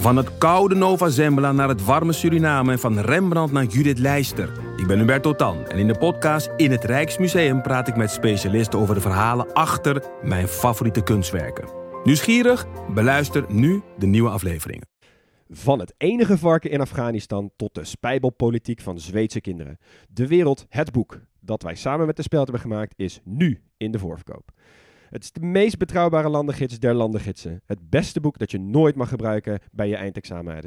Van het koude Nova Zembla naar het warme Suriname en van Rembrandt naar Judith Leister. Ik ben Hubert Totan en in de podcast In het Rijksmuseum praat ik met specialisten over de verhalen achter mijn favoriete kunstwerken. Nieuwsgierig? Beluister nu de nieuwe afleveringen. Van het enige varken in Afghanistan tot de spijbelpolitiek van Zweedse kinderen. De wereld, het boek dat wij samen met de Speld hebben gemaakt, is nu in de voorverkoop. Het is de meest betrouwbare landengids der landengidsen. Het beste boek dat je nooit mag gebruiken bij je eindexamen.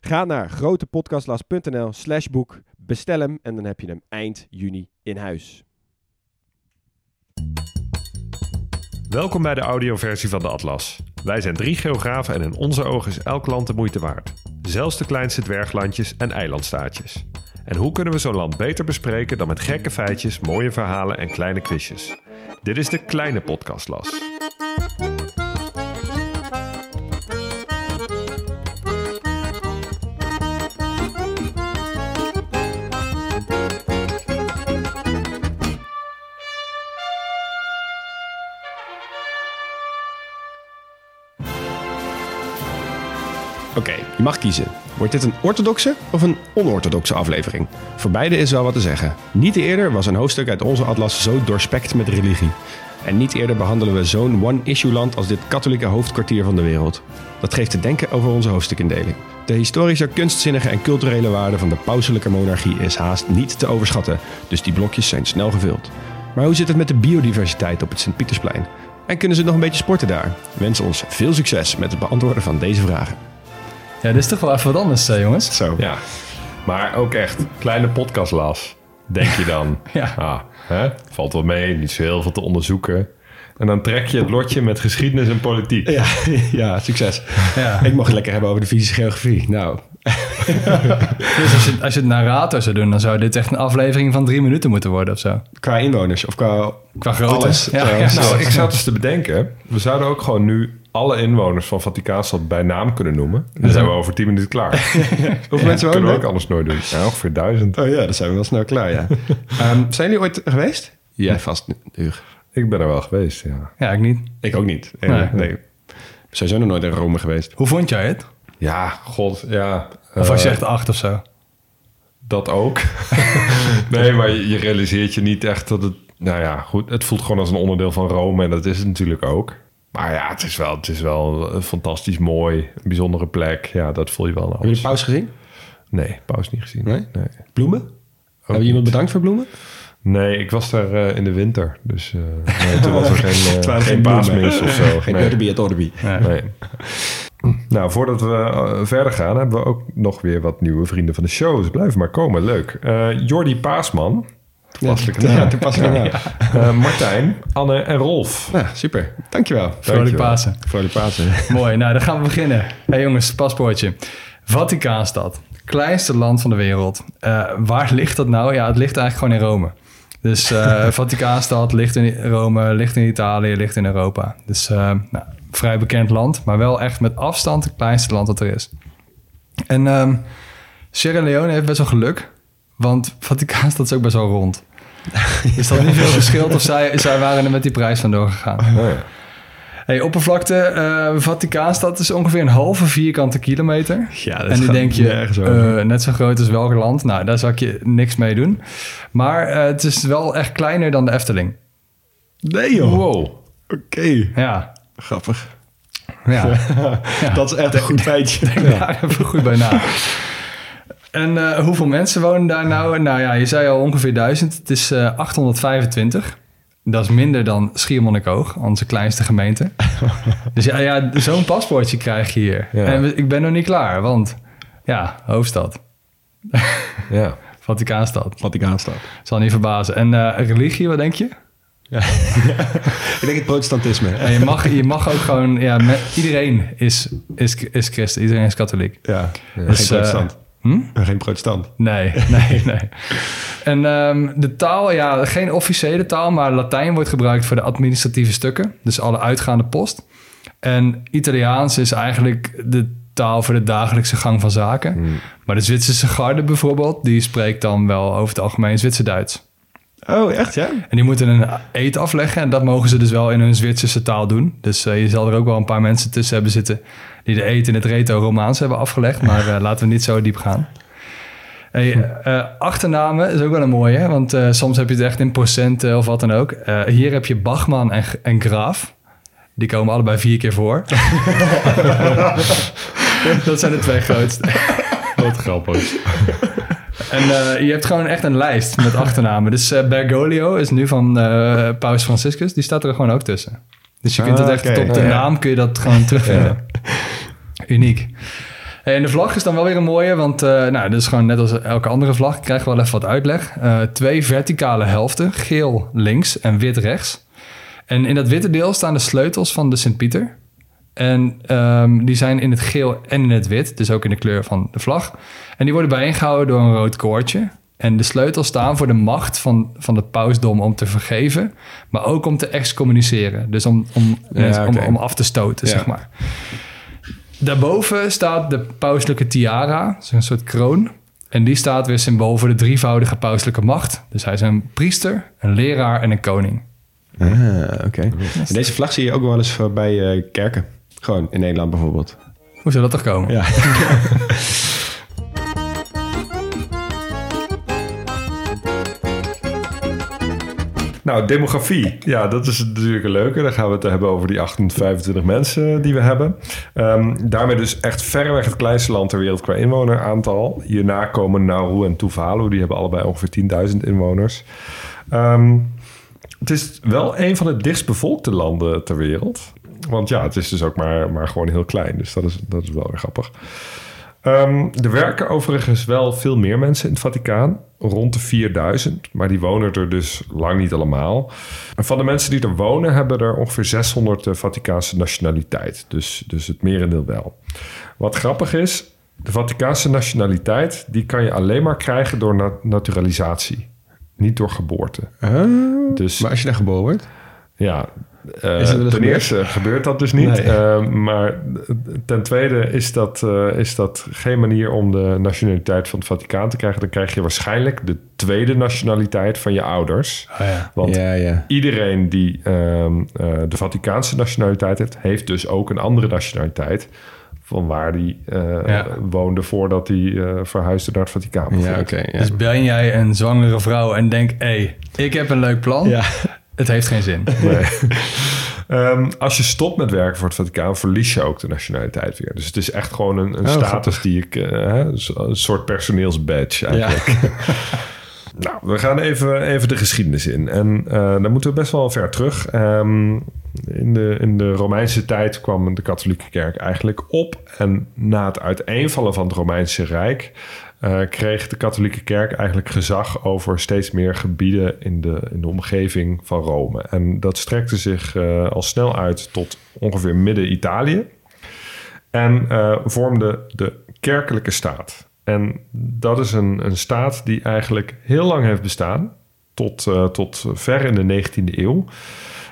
Ga naar grotepodcastlas.nl slash boek, bestel hem en dan heb je hem eind juni in huis. Welkom bij de audioversie van de Atlas. Wij zijn drie geografen en in onze ogen is elk land de moeite waard. Zelfs de kleinste dwerglandjes en eilandstaatjes. En hoe kunnen we zo'n land beter bespreken dan met gekke feitjes, mooie verhalen en kleine quizjes? Dit is de kleine podcastlas. Je mag kiezen. Wordt dit een orthodoxe of een onorthodoxe aflevering? Voor beide is wel wat te zeggen. Niet eerder was een hoofdstuk uit onze atlas zo doorspekt met religie. En niet eerder behandelen we zo'n one-issue land als dit katholieke hoofdkwartier van de wereld. Dat geeft te denken over onze hoofdstukindeling. De historische, kunstzinnige en culturele waarde van de pauselijke monarchie is haast niet te overschatten, dus die blokjes zijn snel gevuld. Maar hoe zit het met de biodiversiteit op het Sint-Pietersplein? En kunnen ze nog een beetje sporten daar? We wensen ons veel succes met het beantwoorden van deze vragen. Ja, dit is toch wel even wat anders, eh, jongens. Zo. Ja, maar ook echt kleine podcastlas. Denk je dan? Ja. Ah, hè? Valt wel mee, niet zo heel veel te onderzoeken. En dan trek je het lotje met geschiedenis en politiek. Ja, ja, succes. Ja. Ik mag het lekker hebben over de fysische geografie. Nou, Dus als je, als je het narrator zou doen, dan zou dit echt een aflevering van drie minuten moeten worden of zo. qua inwoners of qua... Qua grootte. Alles, Ja, ja. Nou, ik zat dus te bedenken, we zouden ook gewoon nu alle inwoners van Vaticaanstad bij naam kunnen noemen. Dan zijn we over 10 minuten klaar. Hoeveel mensen Dat kunnen we ook anders nooit doen. Ja, ongeveer duizend. Oh ja, dan zijn we wel snel klaar, ja. Ehm, zijn jullie ooit geweest? Jij vast, Huur. Ik ben er wel geweest, ja. Ja, ik niet. Ik ook niet. Nee. nee. Zijn zo nog nooit in Rome geweest. Hoe vond jij het? Ja, god, ja. Of was je eh, echt acht of zo? Dat ook. nee, maar je, je realiseert je niet echt dat het... Nou ja, goed. Het voelt gewoon als een onderdeel van Rome. En dat is het natuurlijk ook. Maar ja, het is wel, het is wel eh, fantastisch mooi. Een bijzondere plek. Ja, dat voel je wel jullie alles. de paus gezien? Nee, pauze niet gezien. Nee? Nee, Bloemen? Hebben je iemand bedankt voor bloemen? Nee, ik was daar eh, in de winter. Dus eh, nee, toen was er geen, eh, geen geen paasmis of zo. Geen nee. Derby at Orderby. Nee. Nou, voordat we eh, verder gaan, hebben we ook nog weer wat nieuwe vrienden van de show. Dus blijf maar komen, leuk. Eh Jordi Paasman, toepasselijke Ja, naam. toepasselijk naam. Eh, Martijn, Anne en Rolf. Ja, super. Dankjewel. Vrolijk. Pasen. Vrolijk Pasen. Mooi, nou dan gaan we beginnen. hey jongens, paspoortje. Vaticaanstad, kleinste land van de wereld. Eh, waar ligt dat nou? Ja, het ligt eigenlijk gewoon in Rome. Dus eh, Vaticaanstad ligt in Rome, ligt in Italië, ligt in Europa. Dus eh, nou, vrij bekend land, maar wel echt met afstand het kleinste land dat er is. En ehm Sierra Leone heeft best wel geluk, want Vaticaanstad is ook best wel rond. Dus dat niet veel geschild of zij, zij waren er met die prijs vandoor gegaan. Oh, ja. Hey, oppervlakte, eh Vaticaanstad is ongeveer een halve vierkante kilometer. Ja, dat en nu denk je, eh, net zo groot als welk land? Nou, daar zou ik je niks mee doen. Maar eh, het is wel echt kleiner dan de Efteling. Nee joh. Wow. Oké. Ja, Grappig. ja. Dat is echt een goed feitje. Denk daar even goed bij na. En eh, hoeveel mensen wonen daar nou? Nou ja, je zei al ongeveer duizend. Het is eh 825. Dat is minder dan Schiermonnikoog, onze kleinste gemeente. dus ja, ja zo'n paspoortje krijg je hier. Ja. En ik ben nog niet klaar, want ja, hoofdstad. Ja. Vaticaanstad. Vaticaanstad. Zal niet verbazen. En eh, religie, wat denk je? Ik denk het protestantisme. Ja, je, mag, je mag ook gewoon... Ja, met, iedereen is, is, is christen. Iedereen is katholiek. Ja, Dus, geen protestant. Hm? Geen protestant. Nee, nee, nee. En ehm, de taal, ja, geen officiële taal, maar Latijn wordt gebruikt voor de administratieve stukken. Dus alle uitgaande post. En Italiaans is eigenlijk de taal voor de dagelijkse gang van zaken. Maar de Zwitserse garde bijvoorbeeld, die spreekt dan wel over het algemeen Zwitser-Duits. Oh, echt ja? En die moeten een eet afleggen. En dat mogen ze dus wel in hun Zwitserse taal doen. Dus eh, je zal er ook wel een paar mensen tussen hebben zitten... die de eet in het Reto-Romaans hebben afgelegd. Maar eh, laten we niet zo diep gaan. Hey, eh, achternamen is ook wel een mooie. Hè? Want eh, soms heb je het echt in procenten of wat dan ook. Eh, hier heb je Bachman en, en Graaf. Die komen allebei vier keer voor. dat zijn de twee grootste. Wat grappig. En eh, je hebt gewoon echt een lijst met achternamen. Dus eh, Bergoglio is nu van eh, Paus Franciscus. Die staat er gewoon ook tussen. Dus je kunt Ah, het echt oké. op de Ja. naam kun je dat gewoon terugvinden. Uniek. En de vlag is dan wel weer een mooie, want nou, dit is gewoon net als elke andere vlag. Ik krijg wel even wat uitleg. Twee verticale helften, geel links en wit rechts. En in dat witte deel staan de sleutels van de Sint-Pieter. En ehm, die zijn in het geel en in het wit, dus ook in de kleur van de vlag. En die worden bijeengehouden door een rood koordje. En de sleutels staan voor de macht van, van het pausdom om te vergeven, maar ook om te excommuniceren. Dus om, om, Ja, om, om af te stoten, Ja. zeg maar. Daarboven staat de pauselijke tiara, dus een soort kroon. En die staat weer symbool voor de drievoudige pauselijke macht. Dus hij is een priester, een leraar en een koning. Ah, oké. Deze vlag zie je ook wel eens voor bij eh, kerken. Gewoon in Nederland bijvoorbeeld. Hoe zou dat toch komen? Ja. Nou, demografie. Ja, dat is natuurlijk een leuke. Dan gaan we het hebben over die 25 mensen die we hebben. Ehm, daarmee dus echt verreweg het kleinste land ter wereld qua inwoneraantal. Hierna komen Nauru en Tuvalu. Die hebben allebei ongeveer 10.000 inwoners. Ehm, het is wel een van de dichtstbevolkte landen ter wereld. Want ja, het is dus ook maar, maar gewoon heel klein. Dus dat is, dat is wel weer grappig. Ehm, er werken overigens wel veel meer mensen in het Vaticaan. Rond de 4000. Maar die wonen er dus lang niet allemaal. En van de mensen die er wonen... hebben er ongeveer 600 de Vaticaanse nationaliteit. Dus, dus het merendeel wel. Wat grappig is... de Vaticaanse nationaliteit... die kan je alleen maar krijgen door na- naturalisatie. Niet door geboorte. Dus maar als je daar geboren wordt? ja, eh, ten gebeurd? eerste gebeurt dat dus niet. Nee. Eh, maar ten tweede is dat, eh, is dat geen manier om de nationaliteit van het Vaticaan te krijgen. Dan krijg je waarschijnlijk de tweede nationaliteit van je ouders. Oh ja. Want ja, ja. iedereen die ehm, eh, de Vaticaanse nationaliteit heeft, heeft dus ook een andere nationaliteit. Van waar die eh, Ja. woonde voordat hij eh, verhuisde naar het Vaticaan. Ja, ja. Dus ben jij een zwangere vrouw en denk, hé, hey, ik heb een leuk plan. Ja. Het heeft geen zin. Nee. Ehm, als je stopt met werken voor het Vaticaan, verlies je ook de nationaliteit weer. Dus het is echt gewoon een, een Oh, status grappig. die ik... eh, hè, een soort personeelsbadge eigenlijk. Nou, we gaan even, even de geschiedenis in. En eh dan moeten we best wel ver terug. Ehm, in, de, in de Romeinse tijd kwam de katholieke kerk eigenlijk op. En na het uiteenvallen van het Romeinse Rijk... eh, kreeg de katholieke kerk eigenlijk gezag over steeds meer gebieden in de, in de omgeving van Rome. En dat strekte zich eh, al snel uit tot ongeveer midden Italië. En eh, vormde de kerkelijke staat. En dat is een, een staat die eigenlijk heel lang heeft bestaan. Tot, tot ver in de 19e eeuw.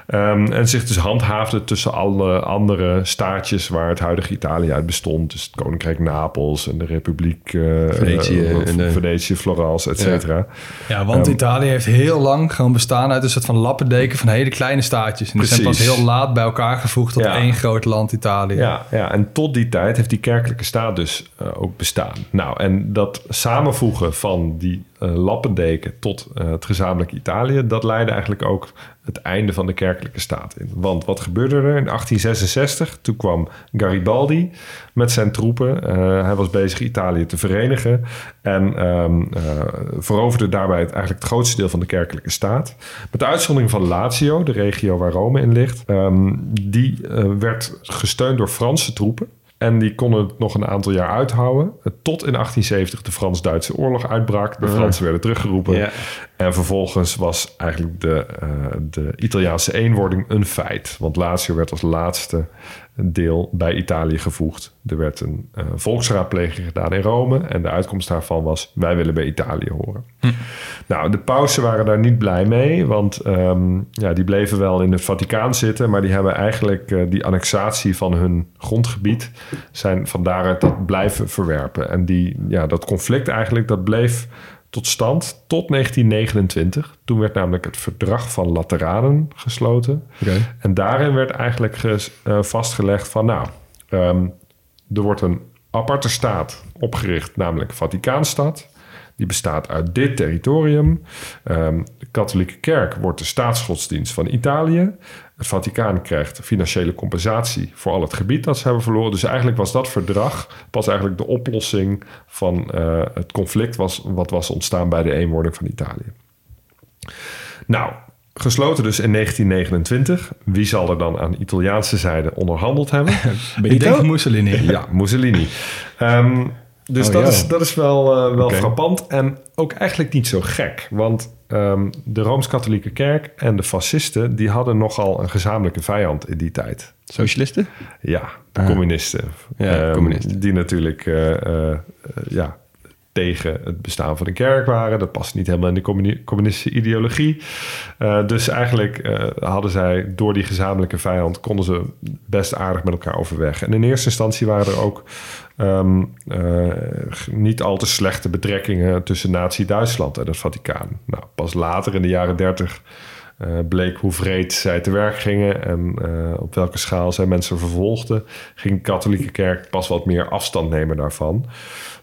Ehm, en zich dus handhaafde tussen alle andere staatjes waar het huidige Italië uit bestond. Dus het Koninkrijk Napels en de Republiek eh, Venetië eh, en de- Venetië, Florence, et cetera. Ja, want Ehm, Italië heeft heel lang gewoon bestaan uit een soort van lappendeken van hele kleine staatjes. En die zijn pas heel laat bij elkaar gevoegd tot Ja. één groot land Italië. Ja, ja, en tot die tijd heeft die kerkelijke staat dus eh, ook bestaan. Nou, en dat samenvoegen van die lappendeken tot eh, het gezamenlijke Italië, dat leidde eigenlijk ook het einde van de kerkelijke staat in. Want wat gebeurde er? In 1866, toen kwam Garibaldi met zijn troepen. Eh, hij was bezig Italië te verenigen en ehm, eh, veroverde daarbij het, eigenlijk het grootste deel van de kerkelijke staat. Met de uitzondering van Lazio, de regio waar Rome in ligt. Ehm, die eh, werd gesteund door Franse troepen. En die konden het nog een aantal jaar uithouden. eh, Tot in 1870 de Frans-Duitse oorlog uitbrak. De Fransen werden teruggeroepen. Ja. En vervolgens was eigenlijk de, eh, de Italiaanse eenwording een feit. Want Lazio werd als laatste deel bij Italië gevoegd. Er werd een eh, volksraadpleging gedaan in Rome. En de uitkomst daarvan was: wij willen bij Italië horen. Nou, de pausen waren daar niet blij mee. Want ehm, ja, die bleven wel in het Vaticaan zitten. Maar die hebben eigenlijk eh, die annexatie van hun grondgebied. zijn van daaruit dat blijven verwerpen. En die, ja, dat conflict eigenlijk, dat bleef tot stand tot 1929. Toen werd namelijk het Verdrag van Lateranen gesloten. Oké. En daarin werd eigenlijk ges- eh, vastgelegd van... nou, ehm, er wordt een aparte staat opgericht, namelijk Vaticaanstad. Die bestaat uit dit territorium. Ehm, de katholieke kerk wordt de staatsgodsdienst van Italië. Het Vaticaan krijgt financiële compensatie voor al het gebied dat ze hebben verloren. Dus eigenlijk was dat verdrag pas eigenlijk de oplossing van eh, het conflict was, wat was ontstaan bij de eenwording van Italië. Nou, gesloten dus in 1929. Wie zal er dan aan Italiaanse zijde onderhandeld hebben? Ik denk Mussolini. Ja, Mussolini. Ehm, dus Oh, dat, ja. is, dat is wel, eh, wel frappant en ook eigenlijk niet zo gek. Want ehm, de Rooms-Katholieke Kerk en de fascisten... die hadden nogal een gezamenlijke vijand in die tijd. Socialisten? Ja, de Ah. communisten. Ja, Ehm, communisten. Die natuurlijk eh, eh, ja, tegen het bestaan van de kerk waren. Dat past niet helemaal in de communi- communistische ideologie. Dus eigenlijk hadden zij door die gezamenlijke vijand... konden ze best aardig met elkaar overweg. En in eerste instantie waren er ook... ehm, eh, niet al te slechte betrekkingen tussen Nazi-Duitsland en het Vaticaan. Nou, pas later in de jaren dertig eh, bleek hoe vreed zij te werk gingen en eh, op welke schaal zij mensen vervolgden, ging de katholieke kerk pas wat meer afstand nemen daarvan.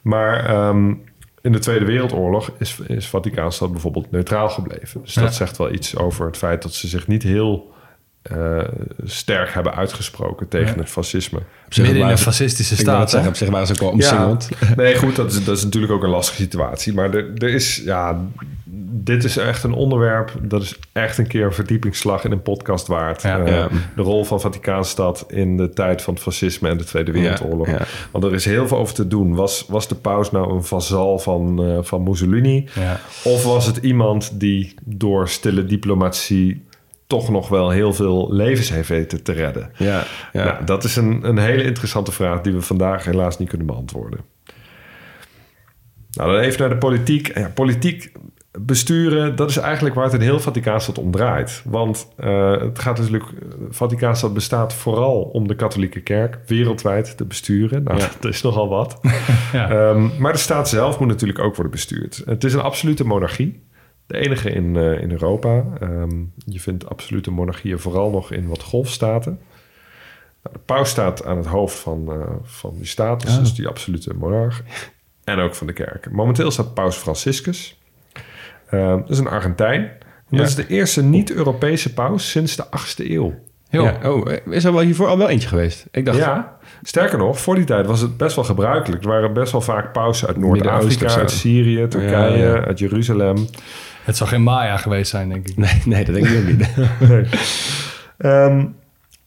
Maar ehm, in de Tweede Wereldoorlog is, is Vaticaanstad bijvoorbeeld neutraal gebleven. Dus dat zegt wel iets over het feit dat ze zich niet heel eh, sterk hebben uitgesproken tegen Ja. het fascisme. Midden in een fascistische staat. op zich waren ze ook wel omsingeld. nee, goed, dat is, dat is natuurlijk ook een lastige situatie. Maar er, er is, ja, dit is echt een onderwerp. Dat is echt een keer een verdiepingsslag in een podcast waard. Ja. Eh, Ja. De rol van Vaticaanstad in de tijd van het fascisme en de Tweede Wereldoorlog. Ja, ja. Want er is heel veel over te doen. Was, was de paus nou een vazal van, eh, van Mussolini? Ja. Of was het iemand die door stille diplomatie toch nog wel heel veel levens heeft weten te redden? Ja, ja. Nou, dat is een, een hele interessante vraag die we vandaag helaas niet kunnen beantwoorden. Nou, dan even naar de politiek. Ja, politiek besturen, dat is eigenlijk waar het in heel Vaticaanstad om draait. Want eh, het gaat natuurlijk... Vaticaanstad bestaat vooral om de katholieke kerk wereldwijd te besturen. Nou, Ja. dat is nogal wat. Ja. Ehm, maar de staat zelf moet natuurlijk ook worden bestuurd. Het is een absolute monarchie. De enige in, eh, in Europa. Ehm, je vindt absolute monarchieën vooral nog in wat golfstaten. Nou, de paus staat aan het hoofd van, eh, van die staat. Dus Ah. is die absolute monarch. En ook van de kerk. Momenteel staat paus Franciscus. Ehm, dat is een Argentijn. En Ja. Dat is de eerste niet-Europese paus sinds de 8e eeuw. Ja, Oh, is er wel hiervoor al wel eentje geweest? Ik dacht, Ja, sterker nog, voor die tijd was het best wel gebruikelijk. Er waren best wel vaak pausen uit Noord-Afrika, uit. Syrië, Turkije, Ja, ja. uit Jeruzalem. Het zou geen Maya geweest zijn, denk ik. Nee, nee, dat denk ik ook niet. Ehm,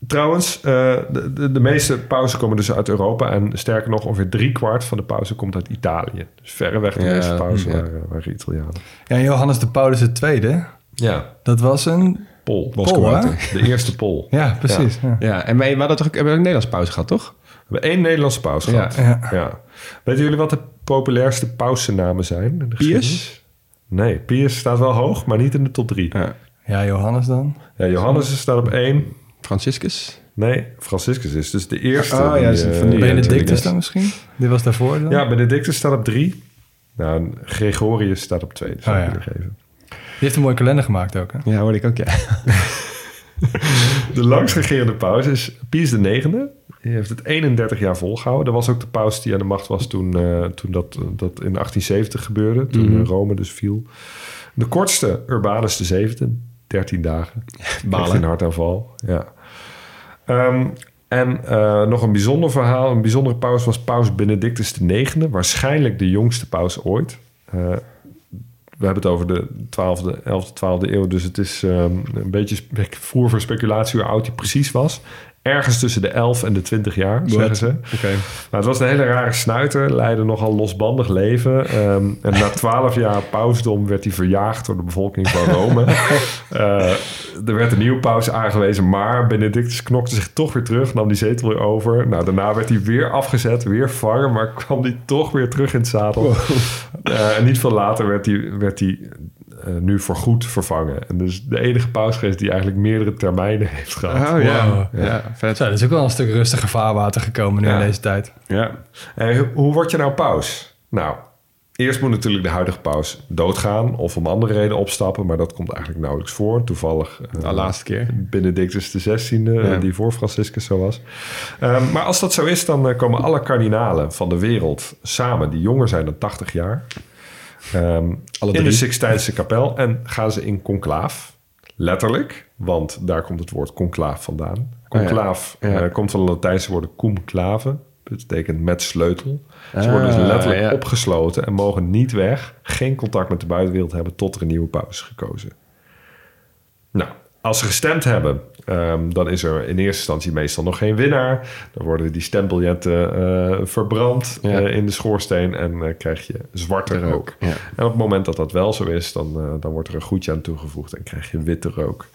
trouwens, eh, de, de, de meeste pauzen komen dus uit Europa. En sterker nog, ongeveer driekwart van de pauzen komt uit Italië. Dus verreweg de Ja, meeste pauzen ja. waren, waren Italianen. Ja, Johannes de Paulus II, Ja, dat was een... Pol. Pol? De eerste Pol. Ja, precies. Ja. Ja, en wij we hadden toch ook, hebben we ook een Nederlands pauze gehad, toch? We hebben één Nederlandse paus gehad. Ja. Ja. Weten jullie wat de populairste paussennamen zijn? in de Pius? Nee, Pius staat wel hoog, maar niet in de top drie. Ja. ja, Johannes dan? Ja, Johannes staat op één. Franciscus? Nee, Franciscus is dus de eerste. Oh, ja, die, is eh, van die- Benedictus dan misschien? Die was daarvoor dan? Ja, Benedictus staat op drie. Nou, Gregorius staat op twee. Dat zou Oh, ik ja. jullie geven. Die heeft een mooie kalender gemaakt ook, hè? Ja, hoorde ik ook, ja. De langst regerende paus is Pius de negende. Die heeft het 31 jaar volgehouden. Dat was ook de paus die aan de macht was toen, eh, toen dat, dat in 1870 gebeurde. Toen Mhm. eh, Rome dus viel. De kortste Urbanus de zevende. 13 dagen. Balen. In hartaanval. Ja. Ehm, en eh, nog een bijzonder verhaal. Een bijzondere paus was paus Benedictus de negende. Waarschijnlijk de jongste paus ooit. We hebben het over de 12e, 11e, 12e eeuw. Dus het is ehm, een beetje voer voor speculatie hoe oud hij precies was. Ergens tussen de 11 en de 20 jaar, zeggen ze. Oké. Maar het was een hele rare snuiter. Leidde nogal losbandig leven. Ehm, en na 12 jaar pausdom werd hij verjaagd door de bevolking van Rome. Eh, er werd een nieuwe paus aangewezen. Maar Benedictus knokte zich toch weer terug. Nam die zetel weer over. Nou, daarna werd hij weer afgezet. Weer vervangen. Maar kwam hij toch weer terug in het zadel. Eh, en niet veel later werd hij, werd hij eh, nu voorgoed vervangen. En dus de enige paus geweest die eigenlijk meerdere termijnen heeft gehad. Oh ja. Wow. ja. vet. Zo, dat is ook wel een stuk rustiger vaarwater gekomen nu Ja. in deze tijd. Ja. En hoe- word je nou paus? Nou, Eerst moet natuurlijk de huidige paus doodgaan of om andere redenen opstappen, maar dat komt eigenlijk nauwelijks voor. Toevallig eh, De laatste keer. Benedictus XVI, eh, Ja. die voor Franciscus zo was. Ehm, maar als dat zo is, dan eh, komen alle kardinalen van de wereld samen, die jonger zijn dan 80 jaar, Alle in de. Sixtijnse kapel en gaan ze in conclaaf. Letterlijk, want daar komt het woord conclaaf vandaan. Conclaaf ja. eh, komt van het Latijnse woord cum clave. Dat betekent met sleutel. Ze worden dus Ah, letterlijk ja. opgesloten en mogen niet weg. Geen contact met de buitenwereld hebben tot er een nieuwe paus is gekozen. Nou, als ze gestemd hebben, ehm, dan is er in eerste instantie meestal nog geen winnaar. Dan worden die stembiljetten eh, verbrand Ja. eh, in de schoorsteen en eh, krijg je zwarte rook. Ja. En op het moment dat dat wel zo is, dan, eh, dan wordt er een goedje aan toegevoegd en krijg je witte rook.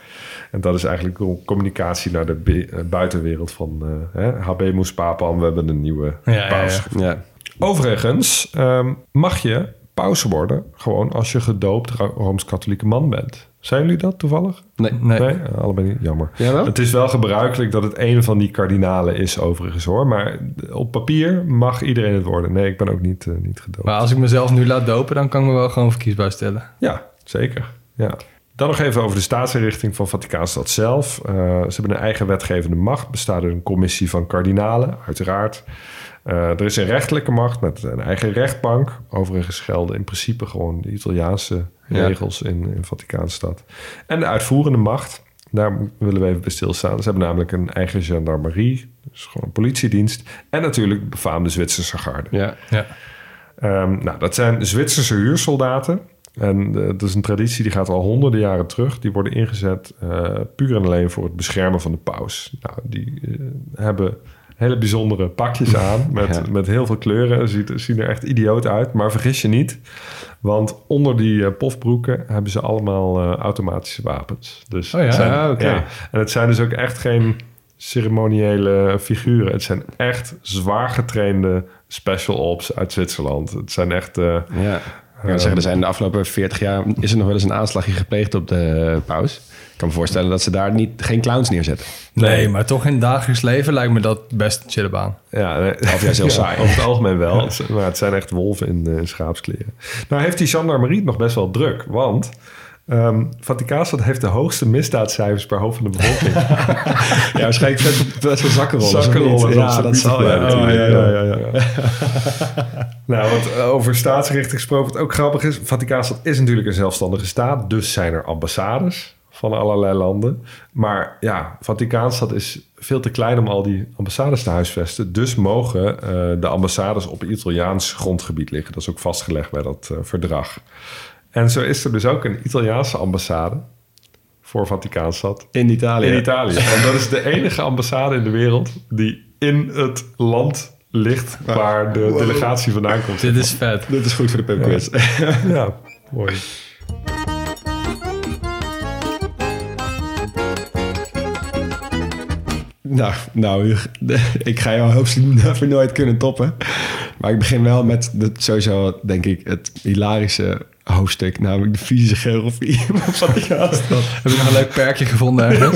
En dat is eigenlijk communicatie naar de buitenwereld van eh hè, habemus papam, we hebben een nieuwe Ja, paus. ja. Ja. Overigens ehm, mag je paus worden gewoon als je gedoopt Ro- Rooms-Katholieke man bent. Zijn jullie dat toevallig? Nee. Nee. Nee, eh, allebei niet. Jammer. Jawel? Het is wel gebruikelijk dat het een van die kardinalen is overigens hoor. Maar op papier mag iedereen het worden. Nee, ik ben ook niet, eh, niet gedoopt. Maar als ik mezelf nu laat dopen, dan kan ik me wel gewoon verkiesbaar stellen. Ja, zeker. Ja. Dan nog even over de staatsinrichting van Vaticaanstad zelf. Eh, ze hebben een eigen wetgevende macht. Bestaat uit een commissie van kardinalen, uiteraard. Eh, er is een rechterlijke macht met een eigen rechtbank. Overigens gelden in principe gewoon de Italiaanse Ja. regels in, in Vaticaanstad. En de uitvoerende macht, daar willen we even bij stilstaan. Ze hebben namelijk een eigen gendarmerie, dus gewoon een politiedienst. En natuurlijk de befaamde Zwitserse garde. Ja. Ja. Ehm, nou, dat zijn Zwitserse huursoldaten. En eh, dat is een traditie die gaat al honderden jaren terug. Die worden ingezet eh, puur en alleen voor het beschermen van de paus. Nou, die hebben hele bijzondere pakjes aan met, Ja. met heel veel kleuren. Ziet- zien er echt idioot uit. Maar vergis je niet, want onder die eh, pofbroeken hebben ze allemaal eh, automatische wapens. Dus Oh ja? zijn, Ah, oké. ja. En het zijn dus ook echt geen ceremoniële figuren. Het zijn echt zwaar getrainde special ops uit Zwitserland. Het zijn echt... eh, Ja. Ik kan zeggen, er zijn de afgelopen 40 jaar is er nog wel eens een aanslagje gepleegd op de paus. Ik kan me voorstellen dat ze daar niet, geen clowns neerzetten. Nee, maar toch in het dagelijks leven lijkt me dat best een chille baan. Ja, nee. Of juist heel saai. Over het algemeen wel. Maar het zijn echt wolven in, eh, schaapskleren. Nou heeft die gendarmerie het nog best wel druk. Want ehm Vaticaanstad heeft de hoogste misdaadcijfers per hoofd van de bevolking. Ja, waarschijnlijk best, best wel zakkenrollen. Zakkenrollen. Ja, dat zal ja. natuurlijk. ja, ja, ja. nou, wat eh, over staatsrichting gesproken, wat ook grappig is. Vaticaanstad is natuurlijk een zelfstandige staat. Dus zijn er ambassades van allerlei landen. Maar ja, Vaticaanstad is veel te klein om al die ambassades te huisvesten. Dus mogen eh, de ambassades op Italiaans grondgebied liggen. Dat is ook vastgelegd bij dat eh, verdrag. En zo is er dus ook een Italiaanse ambassade voor Vaticaanstad. In Italië. In Italië. Want dat is de enige ambassade in de wereld die in het land ligt waar de delegatie vandaan komt. Dit is vet. Dit is goed voor de pubquiz. Ja, mooi. Nou, nou, ik ga jou hopelijk nooit kunnen toppen. Maar ik begin wel met de, sowieso, denk ik, het hilarische hoofdstuk, namelijk de fysische geografie van Vaticaanstad. Heb je nog een leuk perkje gevonden?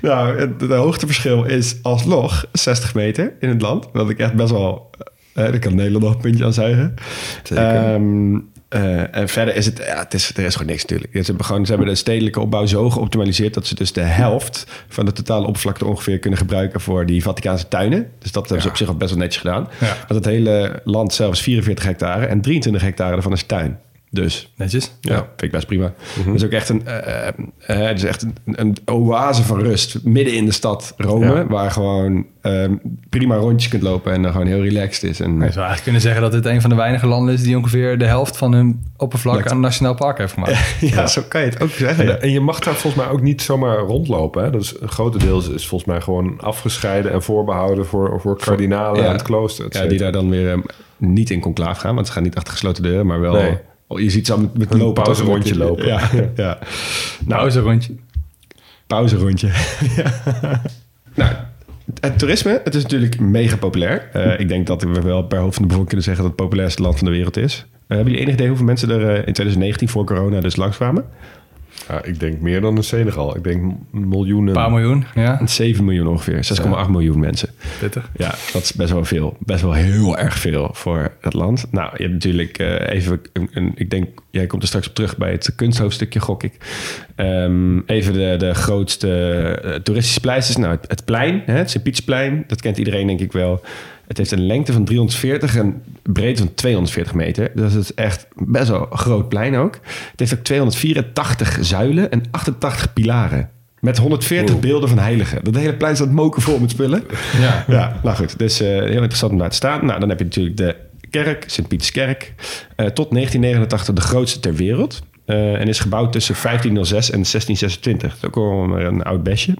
Nou, het, het hoogteverschil is alsnog 60 meter in het land. Wat ik echt best wel... eh daar kan Nederland nog een puntje aan zuigen. Ehm, eh, en verder is het... Ja, het is, er is gewoon niks natuurlijk. Ze hebben, gewoon, ze hebben de stedelijke opbouw zo geoptimaliseerd... dat ze dus de helft van de totale oppervlakte ongeveer kunnen gebruiken... voor die Vaticaanse tuinen. Dus dat hebben ze op zich al best wel netjes gedaan. Ja. Want het hele land zelf is 44 hectare... en 23 hectare daarvan is tuin. Dus Netjes. ja, vind ik best prima. Het is ook echt een, eh, eh, eh, het is echt een, een oase van rust midden in de stad Rome, Ja. waar gewoon eh, prima rondjes kunt lopen en dan gewoon heel relaxed is. En, Je zou eigenlijk kunnen zeggen dat dit een van de weinige landen is die ongeveer de helft van hun oppervlak aan een nationaal park heeft gemaakt. ja, zo kan je het ook zeggen. En, en je mag daar volgens mij ook niet zomaar rondlopen. Hè? Dat is, een grote deel is, is volgens mij gewoon afgescheiden en voorbehouden voor, voor kardinalen Ja. en het klooster. Ja, die daar dan weer eh, niet in conclaaf gaan, want ze gaan niet achter gesloten deuren, maar wel. Nee. Oh, Je ziet ze al met, met Een lopen. toch? pauserondje lopen. Ja, ja. Nou, is een rondje. pauserondje. Ja. nou, het toerisme, het is natuurlijk mega populair. Eh, ik denk dat we wel per hoofd van de bevolking kunnen zeggen dat het populairste land van de wereld is. Eh, hebben jullie enig idee hoeveel mensen er eh, in 2019 voor corona dus langskwamen? Ja, ik denk meer dan een Senegal. Ik denk miljoenen. Een paar miljoen, ja. 7 miljoen ongeveer, 6,8 miljoen mensen. Pittig. Ja, dat is best wel veel. Best wel heel erg veel voor het land. Nou, je hebt natuurlijk eh, even... Een, een- ik denk, jij komt er straks op terug bij het kunsthoofdstukje, gok ik. Ehm, even de, de grootste eh, toeristische pleisters. Nou, het, het plein, hè, het Sint-Pietsplein. Dat kent iedereen denk ik wel. Het heeft een lengte van 340 en breedte van 240 meter. Dus het is echt best wel een groot plein ook. Het heeft ook 284 zuilen en 88 pilaren. Met 140 beelden van heiligen. Dat hele plein staat moken vol met spullen. Ja. Ja, nou goed. Dus eh, heel interessant om daar te staan. Nou, dan heb je natuurlijk de kerk, Sint-Pieterskerk. eh, tot 1989 de grootste ter wereld. Eh, en is gebouwd tussen 1506 en 1626. Dat is ook maar een oud besje.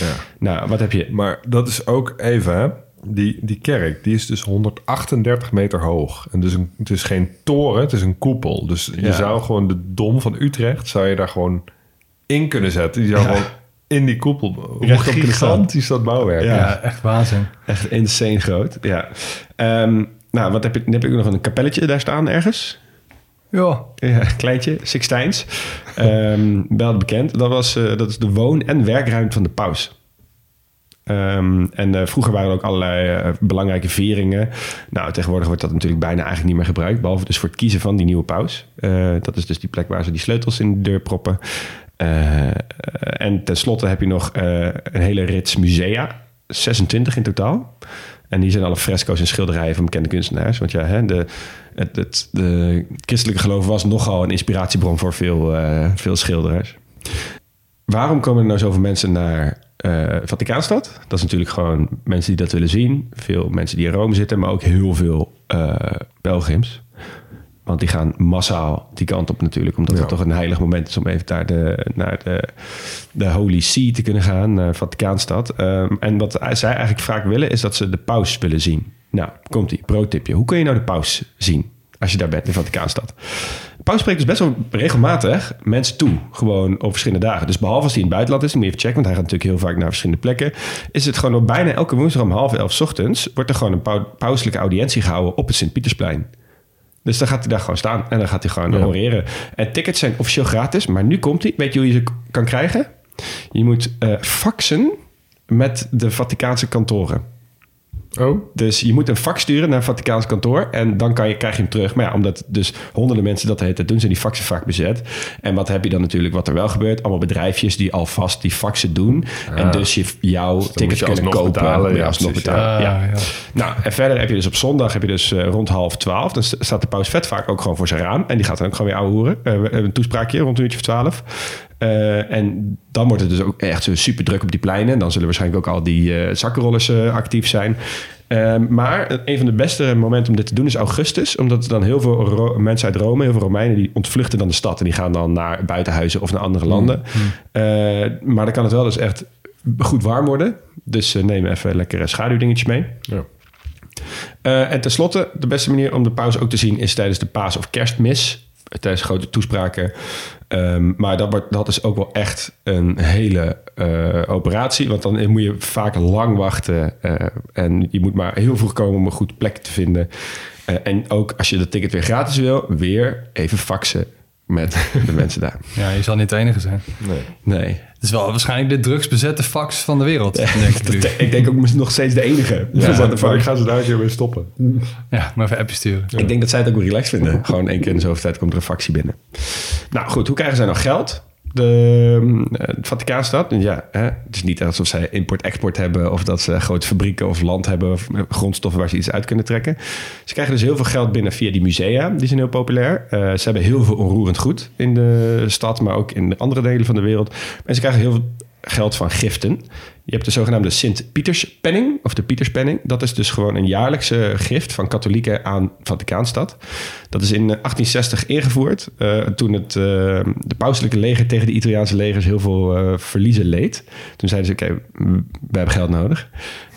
Ja. Nou, wat heb je? Maar dat is ook even, hè? Die, die kerk, die is dus 138 meter hoog. En dus een, het is geen toren, het is een koepel. Dus je Ja. zou gewoon de dom van Utrecht, zou je daar gewoon in kunnen zetten. Die zou Ja. gewoon in die koepel... Staan. gigantisch dat bouwwerk Ja. is. Ja, echt waanzin. Echt insane groot. Ja. Ehm, nou, wat heb je? Dan heb ik nog een kapelletje daar staan ergens. Ja. Ja, kleintje, Sixtijns. Ehm wel bekend. Dat, was, eh, dat is de woon- en werkruimte van de paus. Ehm, en eh, vroeger waren er ook allerlei eh, belangrijke vieringen. Nou, tegenwoordig wordt dat natuurlijk bijna eigenlijk niet meer gebruikt. Behalve dus voor het kiezen van die nieuwe paus. Eh, dat is dus die plek waar ze die sleutels in de deur proppen. En tenslotte heb je nog een hele rits musea. 26 in totaal. En die zijn alle fresco's en schilderijen van bekende kunstenaars. Want ja, hè, de, het, het, de christelijke geloof was nogal een inspiratiebron voor veel, veel schilderaars. Waarom komen er nou zoveel mensen naar eh Vaticaanstad? Dat is natuurlijk gewoon mensen die dat willen zien. Veel mensen die in Rome zitten, maar ook heel veel eh pelgrims. Want die gaan massaal die kant op natuurlijk. Omdat Ja. het toch een heilig moment is om even daar de, naar de, de Holy See te kunnen gaan. Naar Vaticaanstad. Ehm, en wat zij eigenlijk vaak willen is dat ze de paus willen zien. Nou, komt ie, pro-tipje. Hoe kun je nou de paus zien als je daar bent in Vaticaanstad? Paus spreekt dus best wel regelmatig mensen toe. Gewoon op verschillende dagen. Dus behalve als hij in het buitenland is, dan moet je even checken. Want hij gaat natuurlijk heel vaak naar verschillende plekken. Is het gewoon op bijna elke woensdag om half elf 's ochtends... wordt er gewoon een pau- pauselijke audiëntie gehouden op het Sint-Pietersplein. Dus dan gaat hij daar gewoon staan en dan gaat hij gewoon Ja. oreren. En tickets zijn officieel gratis, maar nu komt hij. Weet je hoe je ze kan krijgen? Je moet eh, faxen met de Vaticaanse kantoren. Oh, Dus je moet een fax sturen naar een Vaticaans kantoor en dan kan je, krijg je hem terug. Maar ja, omdat dus honderden mensen dat de hele tijd doen, zijn die faxen vaak bezet. En wat heb je dan natuurlijk, wat er wel gebeurt? Allemaal bedrijfjes die alvast die faxen doen. En dus je, jouw je kunnen kopen. betalen, ja, alsnog precies, betalen. Ah, ja. ja. Nou, en verder heb je dus op zondag heb je dus eh, rond half twaalf. Dan st- staat de paus vet vaak ook gewoon voor zijn raam. En die gaat dan ook gewoon weer ouwe hoeren. Eh, een toespraakje rond een uurtje of twaalf. Eh, en dan wordt het dus ook echt super druk op die pleinen. En dan zullen waarschijnlijk ook al die eh zakkenrollers eh, actief zijn. Eh, maar een van de beste momenten om dit te doen is augustus. Omdat dan heel veel Ro- mensen uit Rome, heel veel Romeinen, die ontvluchten dan de stad. En die gaan dan naar buitenhuizen of naar andere landen. Eh, maar dan kan het wel dus echt goed warm worden. Dus neem even lekkere schaduwdingetjes mee. ja. En tenslotte, de beste manier om de paus ook te zien is tijdens de paas- of kerstmis. Tijdens grote toespraken. Ehm, maar dat, dat is ook wel echt een hele eh, operatie. Want dan moet je vaak lang wachten. eh, en je moet maar heel vroeg komen om een goed plek te vinden. Eh, en ook als je dat ticket weer gratis wil, weer even faxen met de mensen daar. Ja, je zal niet de enige zijn. Nee. Nee. Het is wel waarschijnlijk de drugsbezette fax van de wereld, denk ik ik denk ook nog steeds de enige. Ja, the fuck? ik ga ze daar een keer mee stoppen. Ja, maar even appje sturen. Ik denk dat zij het ook wel relaxed vinden. Gewoon één keer in de zoveel tijd komt er een factie binnen. Nou goed, hoe krijgen zij nou geld? De, eh, Vaticaanstad, ja, hè, het is niet alsof zij import-export hebben... of dat ze grote fabrieken of land hebben... of grondstoffen waar ze iets uit kunnen trekken. Ze krijgen dus heel veel geld binnen via die musea. Die zijn heel populair. Eh, ze hebben heel veel onroerend goed in de stad... maar ook in de andere delen van de wereld. En ze krijgen heel veel geld van giften. Je hebt de zogenaamde Sint-Pieterspenning, of de Pieterspenning. Dat is dus gewoon een jaarlijkse gift van katholieken aan Vaticaanstad. Dat is in eh, 1860 ingevoerd, eh, toen het eh, de pauselijke leger tegen de Italiaanse legers heel veel eh, verliezen leed. Toen zeiden ze, oké, we hebben geld nodig.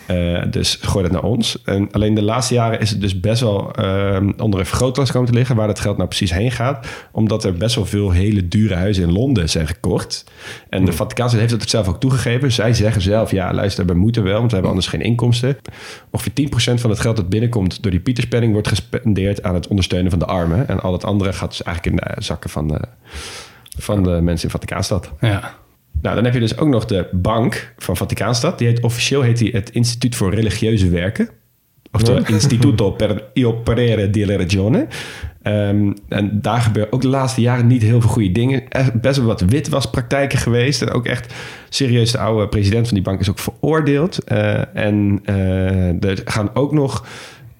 Eh, dus gooi dat naar ons. En alleen de laatste jaren is het dus best wel eh, onder een vergrootglas komen te liggen... waar dat geld nou precies heen gaat. Omdat er best wel veel hele dure huizen in Londen zijn gekocht. En de Vaticaanse heeft het zelf ook toegegeven. Zij zeggen zelf, ja luister, we moeten wel... want we hebben anders geen inkomsten. Ongeveer 10% van het geld dat binnenkomt door die Pieterspenning... wordt gespendeerd aan het ondersteunen van de armen. En al het andere gaat dus eigenlijk in de zakken van de, van de mensen in Vaticaanstad. Ja. Nou, dan heb je dus ook nog de bank van Vaticaanstad. Die heet, officieel heet die het Instituut voor Religieuze Werken. Oftewel Instituto per io parere della Regione. Ehm, en daar gebeuren ook de laatste jaren niet heel veel goede dingen. Echt best wel wat witwaspraktijken geweest. En ook echt serieus, de oude president van die bank is ook veroordeeld. Eh, en eh, er gaan ook nog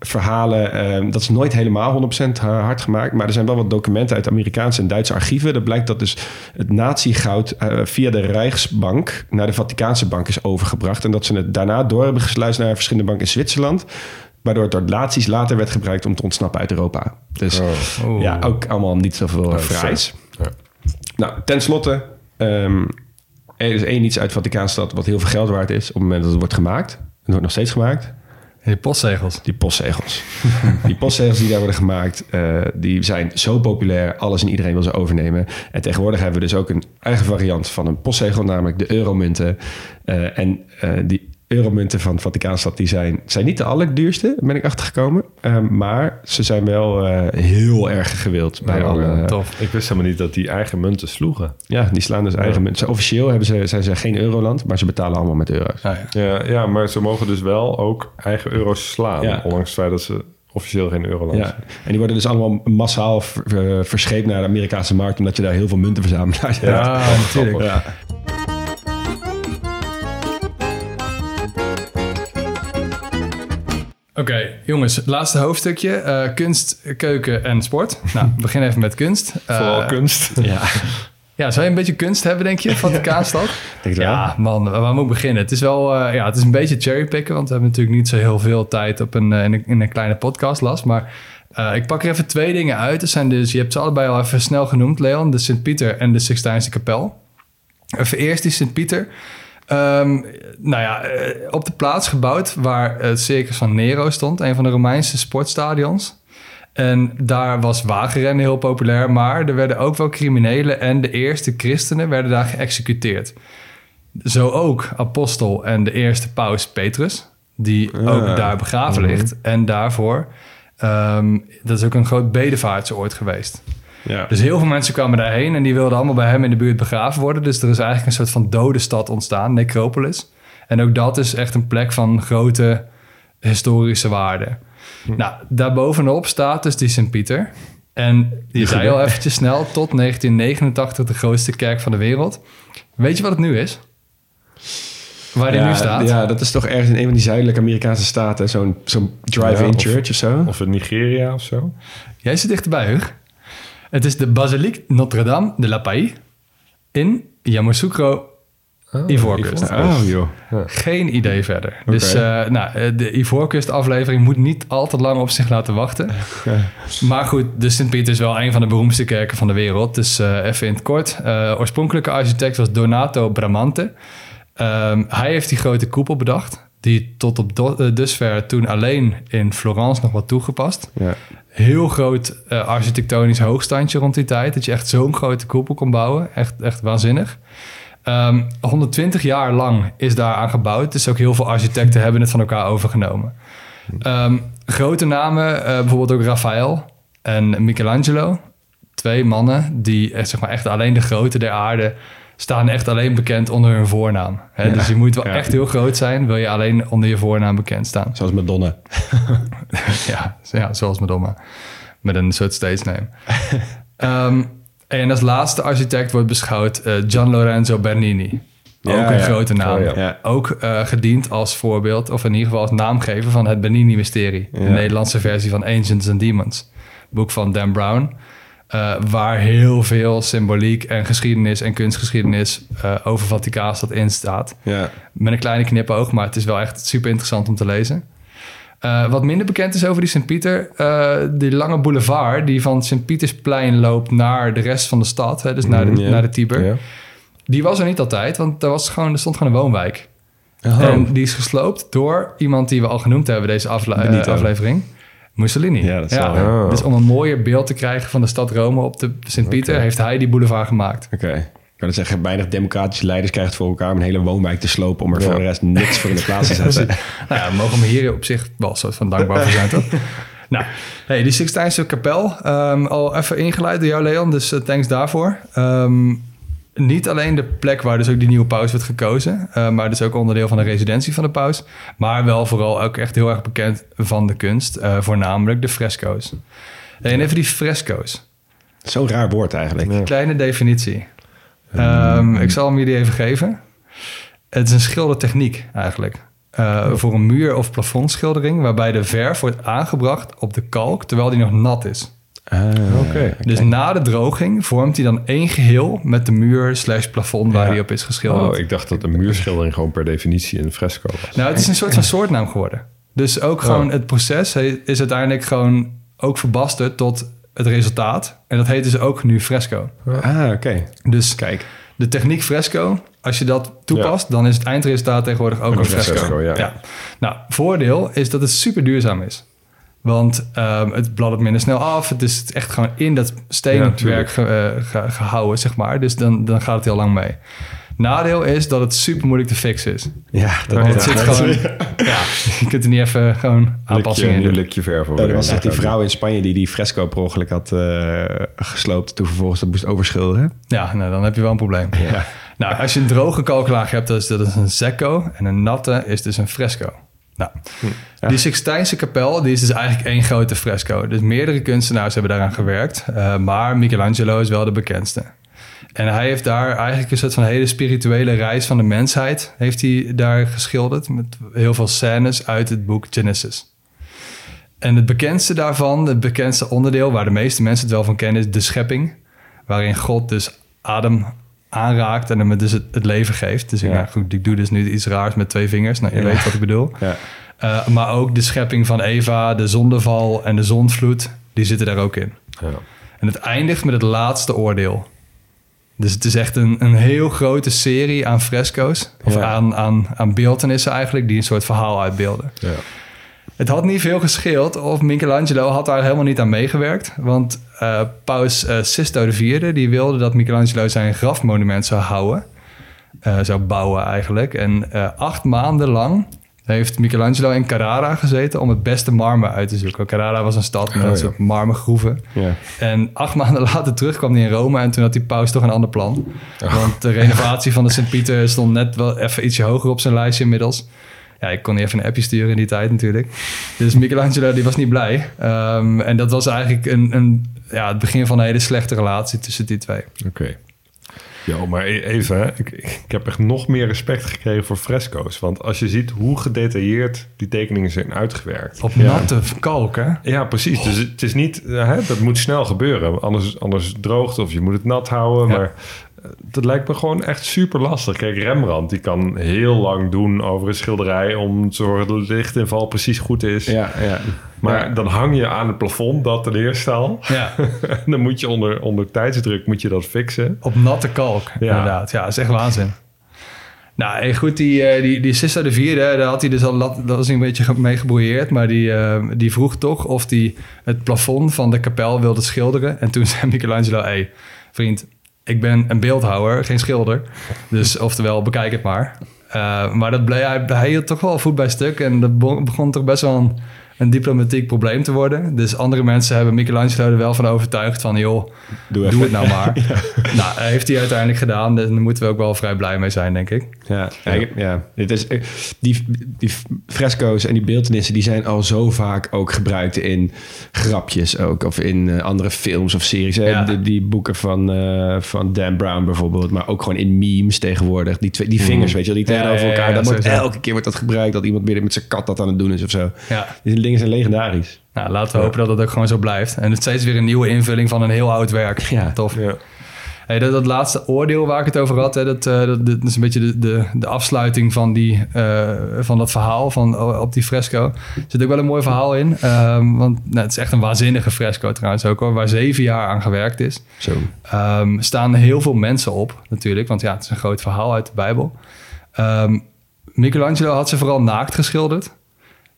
verhalen. ehm, dat is nooit helemaal 100% hard gemaakt. Maar er zijn wel wat documenten uit Amerikaanse en Duitse archieven. Dat blijkt dat dus het natiegoud eh, via de Rijksbank naar de Vaticaanse bank is overgebracht. En dat ze het daarna door hebben gesluist naar verschillende banken in Zwitserland. Waardoor het door naties later werd gebruikt om te ontsnappen uit Europa. Dus Oeh. ja, ook allemaal niet zoveel uh, fraais. Ja. Nou, tenslotte. ehm er is één iets uit Vaticaanstad wat heel veel geld waard is op het moment dat het wordt gemaakt. Het wordt nog steeds gemaakt. Die postzegels. Die postzegels. die postzegels die daar worden gemaakt, eh, die zijn zo populair. Alles en iedereen wil ze overnemen. En tegenwoordig hebben we dus ook een eigen variant van een postzegel, namelijk de euromunten. Eh, en eh, die euromunten van Vaticaanstad, die zijn, zijn niet de allerduurste, ben ik achtergekomen. Eh, maar ze zijn wel eh, heel erg gewild bij Ja, alle... Tof. Ik wist helemaal niet dat die eigen munten sloegen. Ja, die slaan dus eigen munten. Officieel hebben ze, zijn ze geen euroland, maar ze betalen allemaal met euro's. Ja, ja. Ja, ja, maar ze mogen dus wel ook eigen euro's slaan. Ja. Ondanks het feit dat ze officieel geen euroland Ja, zijn. en die worden dus allemaal massaal ver- eh, verscheept naar de Amerikaanse markt, omdat je daar heel veel muntenverzamelaars hebt. Ja, natuurlijk. Ja. Oké, jongens, laatste hoofdstukje. eh, kunst, keuken en sport. Nou, we beginnen even met kunst. Eh, Vooral kunst. ja, Ja, zou je een beetje kunst hebben, denk je, Vaticaanstad? denk het wel. Ja, man, waar moet ik beginnen? Het is wel, eh, ja, het is een beetje cherrypicken, want we hebben natuurlijk niet zo heel veel tijd op een, in, een, in een kleine podcast last. Maar ik pak er even twee dingen uit. Er zijn dus, je hebt ze allebei al even snel genoemd, Leon, de Sint-Pieter en de Sixtijnse kapel. Even eerst die Sint-Pieter. Ehm, nou ja, eh, op de plaats gebouwd waar het circus van Nero stond, een van de Romeinse sportstadions. En daar was wagenrennen heel populair, maar er werden ook wel criminelen en de eerste christenen werden daar geëxecuteerd. Zo ook apostel en de eerste paus Petrus, die ook daar begraven ligt. En daarvoor, ehm, dat is ook een groot bedevaartsoord geweest. Ja. Dus heel veel mensen kwamen daarheen en die wilden allemaal bij hem in de buurt begraven worden. Dus er is eigenlijk een soort van dode stad ontstaan, Necropolis. En ook dat is echt een plek van grote historische waarde. Nou, daarbovenop staat dus die Sint-Pieter. En je zei al eventjes snel, tot 1989 de grootste kerk van de wereld. Weet je wat het nu is? Waar die ja, nu staat? Ja, dat is toch ergens in een van die zuidelijke Amerikaanse staten. Zo'n zo'n drive-in Ja, church of zo. Of in Nigeria of zo. Jij zit dichterbij, Hug. Het is de Basilique Notre-Dame de la Paix in Yamoussoukro, Ivoorkust. Oh joh. Geen idee verder. Dus eh, nou, eh, de Ivoorkust-aflevering moet niet al te lang op zich laten wachten. Maar goed, de Sint-Pieter is wel een van de beroemdste kerken van de wereld. Dus eh, even in het kort. Eh, oorspronkelijke architect was Donato Bramante. Ehm, hij heeft die grote koepel bedacht. Die tot op do- eh, dusver toen alleen in Florence nog wat toegepast. Ja. Heel groot eh, architectonisch hoogstandje rond die tijd. Dat je echt zo'n grote koepel kon bouwen. Echt, echt waanzinnig. Ehm, 120 jaar lang is daar aan gebouwd. Dus ook heel veel architecten hebben het van elkaar overgenomen. Ehm, grote namen, eh, bijvoorbeeld ook Raphaël en Michelangelo. Twee mannen die echt, zeg maar, echt alleen de grote der aarde staan echt alleen bekend onder hun voornaam. Hè? Dus je moet wel Ja. echt heel groot zijn, wil je alleen onder je voornaam bekend staan. Zoals Madonna. Ja, ja zoals Madonna. Met een soort stage name. Ehm, en als laatste architect wordt beschouwd eh, Gian Lorenzo Bernini. Ook een ja. grote naam. Oh. Ook eh, gediend als voorbeeld, of in ieder geval als naamgever van het Bernini-mysterie. De. Nederlandse versie van Ancients and Demons. Boek van Dan Brown. Eh, waar heel veel symboliek en geschiedenis en kunstgeschiedenis eh, over Vaticaanstad in staat. Ja. Met een kleine knipoog, maar het is wel echt super interessant om te lezen. Eh, wat minder bekend is over die Sint-Pieter, die lange boulevard die van Sint-Pietersplein loopt naar de rest van de stad, hè, dus naar de, Mm, naar de Tiber. Die was er niet altijd, want er, was gewoon, er stond gewoon een woonwijk. Oh. En die is gesloopt door iemand die we al genoemd hebben deze afle- aflevering. Mussolini. Ja, dat is wel, ja. Dus om een mooier beeld te krijgen van de stad Rome op de Sint-Pieter... heeft hij die boulevard gemaakt. Oké. Ik kan het zeggen, weinig democratische leiders krijgen het voor elkaar om een hele woonwijk te slopen om er Ja. voor de rest niks voor in de plaats te zetten. Nou ja, we mogen hem hier op zich wel een soort van dankbaar voor zijn, toch? Nou, hey, die Sixtijnse kapel, ehm, al even ingeleid door jou, Leon, dus eh, thanks daarvoor. Ehm, niet alleen de plek waar dus ook die nieuwe paus werd gekozen, eh, maar dus ook onderdeel van de residentie van de paus, maar wel vooral ook echt heel erg bekend van de kunst, eh, voornamelijk de fresco's. En even die fresco's. Zo'n raar woord eigenlijk. Kleine definitie. Ehm, ik zal hem jullie even geven. Het is een schildertechniek eigenlijk. Uh, voor een muur- of plafondschildering... waarbij de verf wordt aangebracht op de kalk... terwijl die nog nat is. Ah, Oké. Dus na de droging vormt hij dan één geheel... met de muur slash plafond waar Ja. hij op is geschilderd. Oh, ik dacht dat een muurschildering gewoon per definitie een fresco was. Nou, het is een soort van soortnaam geworden. Dus ook gewoon Oh. het proces is uiteindelijk gewoon ook verbasterd tot het resultaat. En dat heet dus ook nu fresco. Ah, oké. Dus Kijk. de techniek fresco, als je dat toepast, dan is het eindresultaat tegenwoordig ook een een fresco. fresco, ja. Nou, voordeel is dat het super duurzaam is. Want ehm, het bladdert minder snel af. Het is echt gewoon in dat steenwerk ge- eh, ge- gehouden, zeg maar. Dus dan, dan gaat het heel lang mee. Nadeel is dat het super moeilijk te fixen is. Ja, dat ja. het zit gewoon... Ja, je kunt er niet even gewoon aanpassingen in doen. likje verf over. Ja, er was toch die vrouw in Spanje die die fresco per ongeluk had eh, gesloopt... toen vervolgens dat moest overschilderen. Ja, nou, dan heb je wel een probleem. Ja. Nou, als je een droge kalklaag hebt, dat is, dat is een secco. En een natte is dus een fresco. Nou, die Sixtijnse kapel, die is dus eigenlijk één grote fresco. Dus meerdere kunstenaars hebben daaraan gewerkt. eh, maar Michelangelo is wel de bekendste. En hij heeft daar eigenlijk een soort van hele spirituele reis van de mensheid... heeft hij daar geschilderd met heel veel scènes uit het boek Genesis. En het bekendste daarvan, het bekendste onderdeel... waar de meeste mensen het wel van kennen, is de schepping. Waarin God dus Adam aanraakt en hem dus het, het leven geeft. Dus Ja. ja. goed, ik doe dus nu iets raars met twee vingers. Nou, je Ja. weet wat ik bedoel. Ja. Eh, maar ook de schepping van Eva, de zondeval en de zondvloed... die zitten daar ook in. Ja. En het eindigt met het laatste oordeel. Dus het is echt een, een heel grote serie aan fresco's. Of aan, aan, aan beeldenissen eigenlijk, die een soort verhaal uitbeelden. Het had niet veel gescheeld of Michelangelo had daar helemaal niet aan meegewerkt. Want eh, paus eh, Sisto IV die wilde dat Michelangelo zijn grafmonument zou houden. eh, zou bouwen eigenlijk. En acht maanden lang heeft Michelangelo in Carrara gezeten om het beste marmer uit te zoeken. Carrara was een stad met Oh, ja. soort marmergroeven. Ja. En acht maanden later terug kwam hij in Rome en toen had die paus toch een ander plan. Want de renovatie van de Sint-Pieter stond net wel even ietsje hoger op zijn lijstje inmiddels. Ja, ik kon niet even een appje sturen in die tijd natuurlijk. Dus Michelangelo die was niet blij. Ehm, en dat was eigenlijk een, een, ja, het begin van een hele slechte relatie tussen die twee. Oké. Jo, maar e- even, hè. Ik, ik heb echt nog meer respect gekregen voor fresco's. Want als je ziet hoe gedetailleerd die tekeningen zijn uitgewerkt. Op natte kalk, hè? Ja, precies. Dus het is niet, hè, dat moet snel gebeuren. Anders, anders droogt of je moet het nat houden. Ja. Maar dat lijkt me gewoon echt super lastig. Kijk, Rembrandt die kan heel lang doen over een schilderij... om te zorgen dat het lichtinval precies goed is. Ja, ja. Maar Ja. dan hang je aan het plafond, dat ten eerste al. Ja, En dan moet je onder, onder tijdsdruk moet je dat fixen. op natte kalk, Ja. inderdaad. Ja, dat is echt waanzin. Nou, en goed, die, eh, die, die Sisto de Vierde, daar had hij dus al dat was een beetje mee gebrouilleerd, maar die, eh, die vroeg toch of hij het plafond van de kapel wilde schilderen. En toen zei Michelangelo, hé, hey, vriend, ik ben een beeldhouwer, geen schilder. Dus oftewel, bekijk het maar. Eh, maar dat bleef, hij, hield toch wel voet bij stuk en dat be- begon toch best wel een diplomatiek probleem te worden. Dus andere mensen hebben Michelangelo er wel van overtuigd van, joh, Doe, Doe het nou maar. Nou, heeft hij uiteindelijk gedaan. Dus daar moeten we ook wel vrij blij mee zijn, denk ik. Ja, ja. ja. Dit is, eh, die, die fresco's en die beeldenissen... die zijn al zo vaak ook gebruikt in grapjes ook. Of in eh, andere films of series. hè. Ja. Die, die boeken van, eh, van Dan Brown bijvoorbeeld. Maar ook gewoon in memes tegenwoordig. Die, twee, die vingers, weet je wel, die tegenover elkaar. dat wordt, elke keer wordt dat gebruikt. Dat iemand met zijn kat dat aan het doen is of zo. Ja. Dingen zijn legendarisch. Nou, laten we hopen dat het ook gewoon zo blijft. En het steeds weer een nieuwe invulling van een heel oud werk. Ja. Tof. Ja. Hey, dat, dat laatste oordeel waar ik het over had, hè, dat, eh, dat, dat is een beetje de, de, de afsluiting van, die, eh, van dat verhaal van, oh, op die fresco. Er zit ook wel een mooi verhaal in. ehm, want nou, het is echt een waanzinnige fresco trouwens ook hoor, waar zeven jaar aan gewerkt is. Zo. Ehm, staan heel veel mensen op natuurlijk, want ja, het is een groot verhaal uit de Bijbel. Ehm, Michelangelo had ze vooral naakt geschilderd,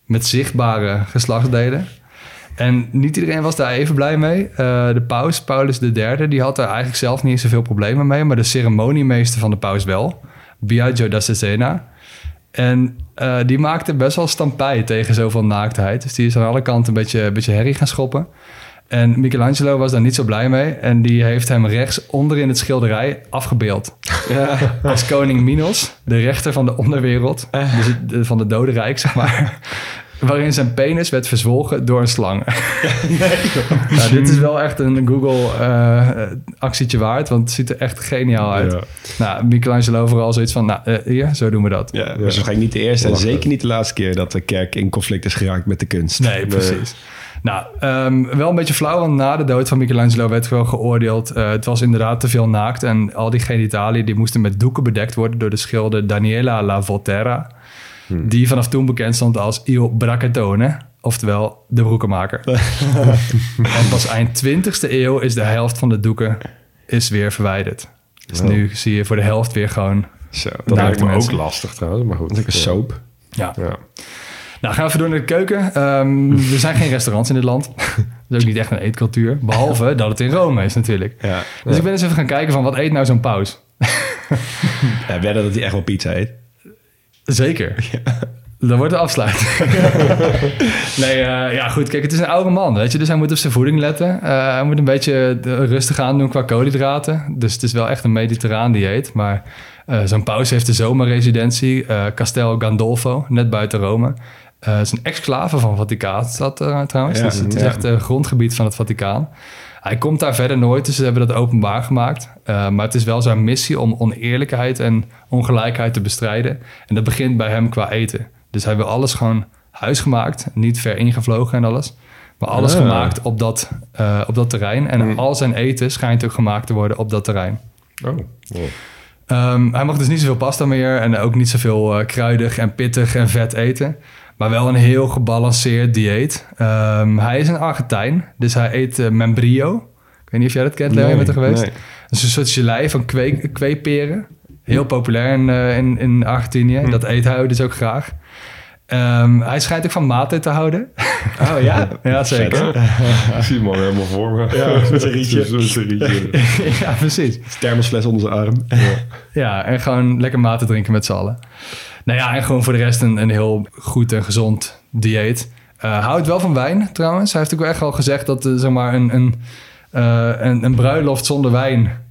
met zichtbare geslachtsdelen. En niet iedereen was daar even blij mee. Eh, de paus, Paulus III, die had daar eigenlijk zelf niet zoveel problemen mee, maar de ceremoniemeester van de paus wel, Biagio da Cesena. En eh, die maakte best wel stampij tegen zoveel naaktheid. Dus die is aan alle kanten een beetje, een beetje herrie gaan schoppen. En Michelangelo was daar niet zo blij mee. En die heeft hem rechts onder in het schilderij afgebeeld. Als koning Minos, de rechter van de onderwereld. Dus het- de- van de dodenrijk, zeg maar. Waarin zijn penis werd verzwolgen door een slang. nou, dit is wel echt een Google-actietje waard. Want het ziet er echt geniaal uit. Ja. Nou, Michelangelo vooral zoiets van... Nou, eh, hier, zo doen we dat. Ja, dat is waarschijnlijk niet de eerste en zeker niet de laatste keer dat de kerk in conflict is geraakt met de kunst. Nee, precies. Nou, ehm, wel een beetje flauw, want na de dood van Michelangelo werd wel geoordeeld. eh, het was inderdaad te veel naakt en al die genitaliën die moesten met doeken bedekt worden door de schilder Daniela La Volterra. Die vanaf toen bekend stond als Il Braccatone, oftewel de broekenmaker. en pas eind 20e eeuw is de helft van de doeken is weer verwijderd. Dus Wow. nu zie je voor de helft weer gewoon... Zo, Dat lijkt me mensen. ook lastig trouwens, maar goed. dat is een soap. Ja. Ja. Nou, gaan we even door naar de keuken. Ehm, er zijn geen restaurants in dit land. Dat is ook niet echt een eetcultuur. Behalve dat het in Rome is natuurlijk. Ja. Dus ik ben eens even gaan kijken van wat eet nou zo'n paus? ja wedden dat hij echt wel pizza eet. Zeker. Dan wordt de afsluiting. nee, eh, ja goed. Kijk, het is een oude man, weet je. Dus hij moet op zijn voeding letten. Eh, hij moet een beetje rustig aan doen qua koolhydraten. Dus het is wel echt een mediterraan dieet. Maar eh, zo'n paus heeft de zomerresidentie. Castel Gandolfo, net buiten Rome. Eh, het is een exclave van Vaticaanstad uh, trouwens. Ja, dus het is echt een grondgebied van het Vaticaan. Hij komt daar verder nooit, dus ze hebben dat openbaar gemaakt. Eh, maar het is wel zijn missie om oneerlijkheid en ongelijkheid te bestrijden. En dat begint bij hem qua eten. Dus hij wil alles gewoon huisgemaakt, niet ver ingevlogen en alles. Maar alles Ah. gemaakt op dat, eh, op dat terrein. En Mm. al zijn eten schijnt ook gemaakt te worden op dat terrein. Oh, wow. Ehm, hij mag dus niet zoveel pasta meer en ook niet zoveel eh, kruidig en pittig en vet eten. Maar wel een heel gebalanceerd dieet. Ehm, hij is een Argentijn, dus hij eet eh, membrillo. Ik weet niet of jij dat kent, Leo, je bent er geweest? nee. Dat is een soort gelei van kwee- kweeperen. Heel populair in, eh, in, in Argentinië. Dat eet hij dus ook graag. Ehm, hij schijnt ook van mate te houden. Oh ja? ja, zeker. Ik zie hem al helemaal voor me. Ja, met een rietje. Met een rietje. ja, precies. Thermosfles onder zijn arm. Ja, en gewoon lekker mate drinken met z'n allen. Nou ja, en gewoon voor de rest een, een heel goed en gezond dieet. Eh houdt wel van wijn trouwens. Hij heeft ook echt al gezegd dat eh, zeg maar een, een, eh, een, een bruiloft zonder wijn...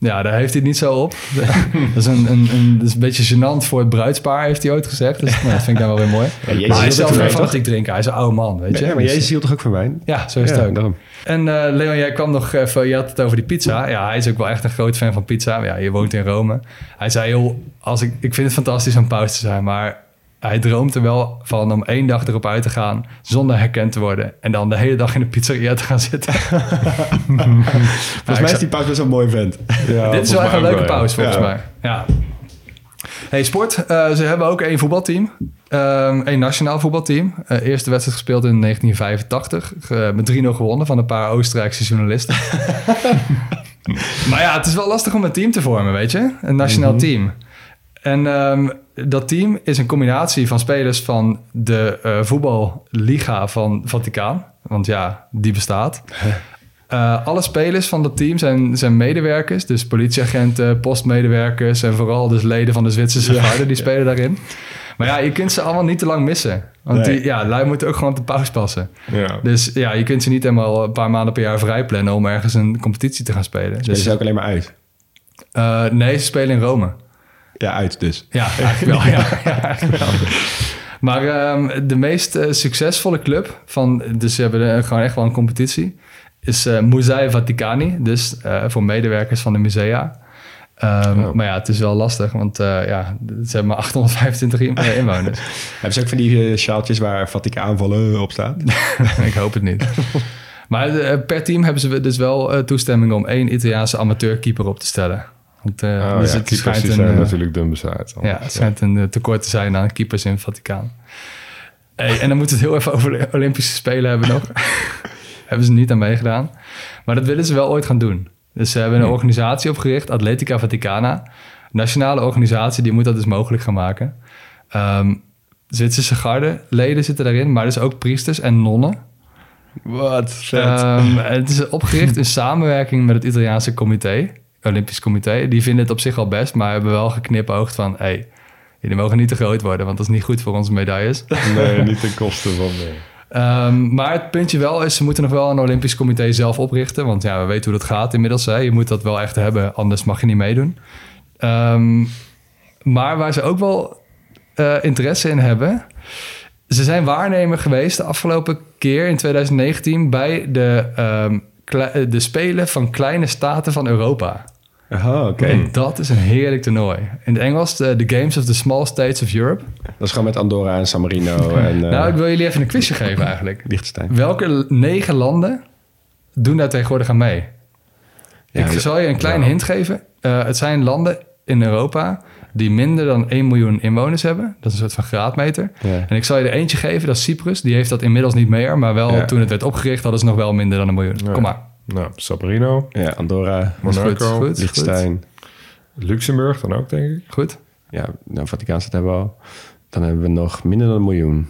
Ja, daar heeft hij het niet zo op. dat, is een, een, een, dat is een beetje gênant voor het bruidspaar, heeft hij ooit gezegd. Dus nou, dat vind ik dan wel weer mooi. Ja, maar hij is zelf geen fanatiek drinken. Hij is een oude man, weet je. Ja, maar Dus- Jezus hield toch ook van wijn? ja, zo is het ook. daarom. En eh, Leon, jij kwam nog even, je had het over die pizza. Ja, hij is ook wel echt een groot fan van pizza. Ja, je woont in Rome. Hij zei, joh, als ik, ik vind het fantastisch om paus te zijn, maar hij droomt er wel van om één dag erop uit te gaan zonder herkend te worden. En dan de hele dag in de pizzeria te gaan zitten. Volgens mij is die paus best wel een mooi vent. Ja, Dit is wel echt een leuke pauze volgens Ja. mij. Ja. Hey, sport. Eh, ze hebben ook één voetbalteam. Ehm één nationaal voetbalteam. Eh, eerste wedstrijd gespeeld in 1985. ge- met 3-0 gewonnen van een paar Oostenrijkse journalisten. maar ja, het is wel lastig om een team te vormen, weet je? Een nationaal team. En ehm, dat team is een combinatie van spelers van de eh, voetballiga van Vaticaan. Want ja, die bestaat. Eh, alle spelers van dat team zijn, zijn medewerkers. Dus politieagenten, postmedewerkers... en vooral dus leden van de Zwitserse garde. Die spelen daarin. Maar ja, je kunt ze allemaal niet te lang missen. Want Nee. die, ja, lui moeten ook gewoon op de paus passen. Ja. Dus ja, je kunt ze niet helemaal een paar maanden per jaar vrij plannen... om ergens een competitie te gaan spelen. Dus Dus, is ook alleen maar uit. eh, nee, ze spelen in Rome. Ja, uit dus. Ja, eigenlijk wel. ja, ja, eigenlijk wel. Maar ehm, de meest eh, succesvolle club van... Dus ze hebben er gewoon echt wel een competitie... is eh Musei Vaticani. Dus eh, voor medewerkers van de musea. Ehm, Oh. Maar ja, het is wel lastig, want eh, ja, ze hebben maar 825 in- eh, inwoners. Hebben ze ook van die eh, sjaaltjes waar Vaticaan op staat? Ik hoop het niet. Maar eh, per team hebben ze dus wel eh, toestemming om één Italiaanse amateurkeeper op te stellen. Want eh, Oh, dus ja, het keepers die zijn eh, natuurlijk dun bezaaid. dan. Ja, het schijnt een eh, tekort te zijn aan keepers in het Vaticaan. Hey, en dan moeten we het heel even over de Olympische Spelen hebben nog. hebben ze niet aan meegedaan. Maar dat willen ze wel ooit gaan doen. Dus ze hebben een organisatie opgericht, Atletica Vaticana. Nationale organisatie, die moet dat dus mogelijk gaan maken. Ehm Zwitserse garde, leden zitten daarin, maar dus ook priesters en nonnen. Wat vet. Ehm, het is opgericht in samenwerking met het Italiaanse comité, Olympisch Comité. Die vinden het op zich al best, maar hebben wel geknipoogd van... Hey, Die mogen niet te groot worden, want dat is niet goed voor onze medailles. Nee, niet ten koste van... eh, Ehm, maar het puntje wel is, ze moeten nog wel een Olympisch comité zelf oprichten. Want ja, we weten hoe dat gaat inmiddels. Hè. Je moet dat wel echt hebben, anders mag je niet meedoen. Ehm, maar waar ze ook wel eh, interesse in hebben... Ze zijn waarnemer geweest de afgelopen keer in 2019... bij de, ehm, de Spelen van kleine staten van Europa. Oh, oké. En dat is een heerlijk toernooi. In het Engels, de The Games of the Small States of Europe. Dat is gewoon met Andorra en San Marino en eh nou, ik wil jullie even een quizje geven eigenlijk. Liechtenstein. Welke negen landen doen daar tegenwoordig aan mee? Ja, ik de- zal je een kleine ja. hint geven. Eh, het zijn landen in Europa die minder dan 1 miljoen inwoners hebben. Dat is een soort van graadmeter. Ja. En ik zal je er eentje geven, dat is Cyprus. Die heeft dat inmiddels niet meer, maar wel Ja. toen het werd opgericht hadden ze nog wel minder dan een miljoen. Ja. Kom maar. Nou, San Marino, Ja, Andorra, Monaco. Liechtenstein. Luxemburg dan ook, denk ik. Goed? Ja, nou, Vaticaanstad hebben we al. Dan hebben we nog minder dan een miljoen. En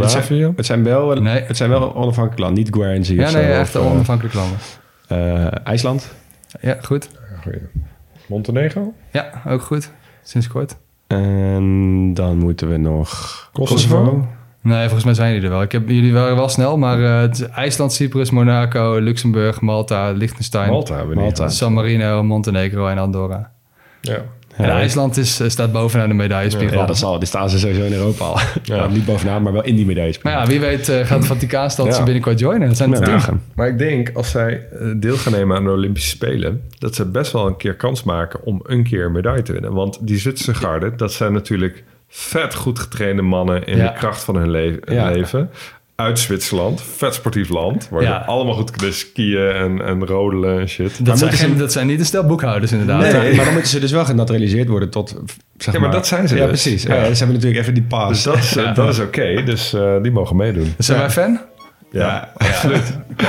het, zijn, Moldavië. het, zijn wel, Nee. het zijn wel onafhankelijke landen, niet Guernsey Ja, nee, zo. echt of, eh, onafhankelijk landen. eh, IJsland. Ja, goed. Ja, goeie. Montenegro? Ja, ook goed. Sinds kort. En dan moeten we nog... Kosovo? Nee, volgens mij zijn jullie er wel. Ik heb, jullie waren wel snel, maar het is IJsland, Cyprus, Monaco, Luxemburg, Malta, Liechtenstein, Malta hebben we niet Malta. San Marino, Montenegro en Andorra. Ja. En IJsland is, eh, staat bovenaan de medaillespiegel. Ja, dat zal. Die staan ze sowieso in Europa al. Ja. Nou, niet bovenaan, maar wel in die medailles. Maar ja, wie weet eh, gaat de Vaticaanstad Ja. ze binnenkort joinen. Dat zijn er Ja. tien. Ja. Maar ik denk, als zij eh, deel gaan nemen aan de Olympische Spelen... dat ze best wel een keer kans maken om een keer een medaille te winnen. Want die Zwitserse garde, dat zijn natuurlijk vet goed getrainde mannen... in Ja. de kracht van hun le- Ja. leven. Uit Zwitserland, vet sportief land... waar Ja. ze allemaal goed kunnen skiën en, en rodelen en shit. Dat, zijn ze- geen- dat zijn niet de stel boekhouders inderdaad. Nee. Maar dan moeten ze dus wel genaturaliseerd worden tot... Zeg Ja, maar dat zijn ze Ja, dus. precies. Ja. Ja. ze hebben natuurlijk even die paas. Dus dat is, dat is oké, dus eh, die mogen meedoen. Zijn wij fan? Ja, absoluut.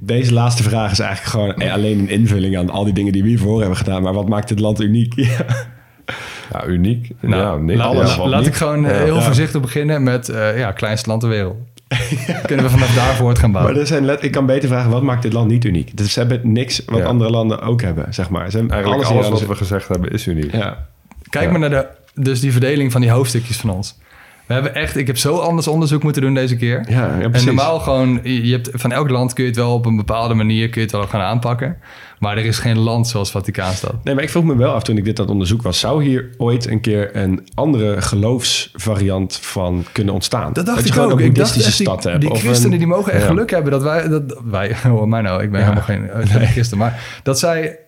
Deze laatste vraag is eigenlijk gewoon eh, alleen een invulling aan al die dingen die we hiervoor hebben gedaan. Maar wat maakt dit land uniek? Ja. Ja, uniek. Nou, ja, niks. laat, Ja, wat laat ik gewoon eh, Ja. heel Ja. voorzichtig beginnen met eh ja, kleinste land ter wereld. Kunnen we vanaf daar voort gaan Maar bouwen. er zijn let, ik kan beter vragen, wat maakt dit land niet uniek? Dus ze hebben niks wat Ja. andere landen ook hebben, zeg maar. Ze hebben Eigenlijk alles alles, wat we gezegd hebben is uniek. Kijk Ja. maar naar de, dus die verdeling van die hoofdstukjes van ons. We hebben echt, ik heb zo anders onderzoek moeten doen deze keer. Ja, ja, en normaal gewoon, je hebt, van elk land kun je het wel op een bepaalde manier kun je het wel gaan aanpakken. Maar er is geen land zoals Vaticaanstad. Nee, maar ik vroeg me wel af toen ik dit aan onderzoek was... zou hier ooit een keer een andere geloofsvariant van kunnen ontstaan? Dat dacht ik gewoon ook. een Ik dacht echt, die, stad die of christenen een- die mogen echt Ja. geluk hebben dat wij... Dat, wij, oh, mij nou, ik ben helemaal geen, geen christen. Maar dat zij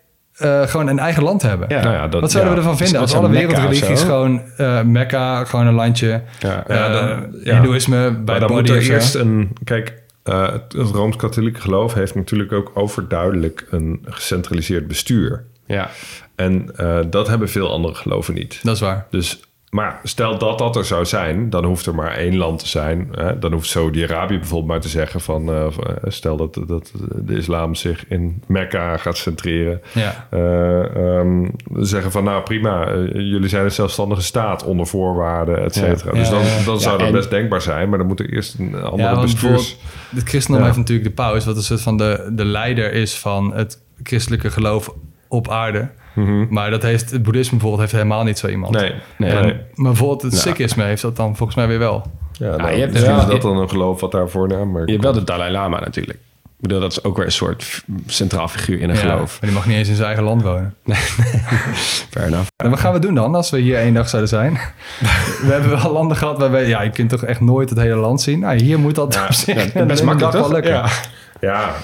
eh, gewoon een eigen land hebben. Ja. Nou ja, dat, Wat zouden ja. we ervan vinden als alle wereldreligies gewoon... eh Mekka, gewoon een landje. Ja. dan- ja. Hindoeïsme bij Maar dan moet er eerst een... Kijk, eh, het, het Rooms-Katholieke geloof heeft natuurlijk ook overduidelijk een gecentraliseerd bestuur. Ja. En eh, dat hebben veel andere geloven niet. Dat is waar. Dus, maar stel dat dat er zou zijn, dan hoeft er maar één land te zijn. Hè? Dan hoeft Saudi-Arabië bijvoorbeeld maar te zeggen van... eh, eh, stel dat, dat de islam zich in Mekka gaat centreren. Ja. Eh, ehm, zeggen van nou prima, jullie zijn een zelfstandige staat onder voorwaarden, et cetera. Ja. Dus dan, ja. dan zou dat en- best denkbaar zijn, maar dan moet er eerst een andere bestuurs... het christendom heeft natuurlijk de paus... wat een soort van de, de leider is van het christelijke geloof op aarde. Maar dat heeft, het boeddhisme bijvoorbeeld heeft helemaal niet zo iemand. Nee, nee. En- nee. Maar bijvoorbeeld het Sikhisme heeft dat dan volgens mij weer wel. Ja, nou, je hebt misschien wel- is dat dan een geloof wat daarvoor naar maar Je hebt wel de Dalai Lama natuurlijk. Ik bedoel, dat is ook weer een soort centraal figuur in een Ja, geloof. Maar die mag niet eens in zijn eigen land wonen. Fair enough. En wat gaan we doen dan als we hier één dag zouden zijn? we hebben wel landen gehad waarbij... Ja, je kunt toch echt nooit het hele land zien? Nou, hier moet dat op zich Ja, in best makkelijk wel lukken. Ja. Ja,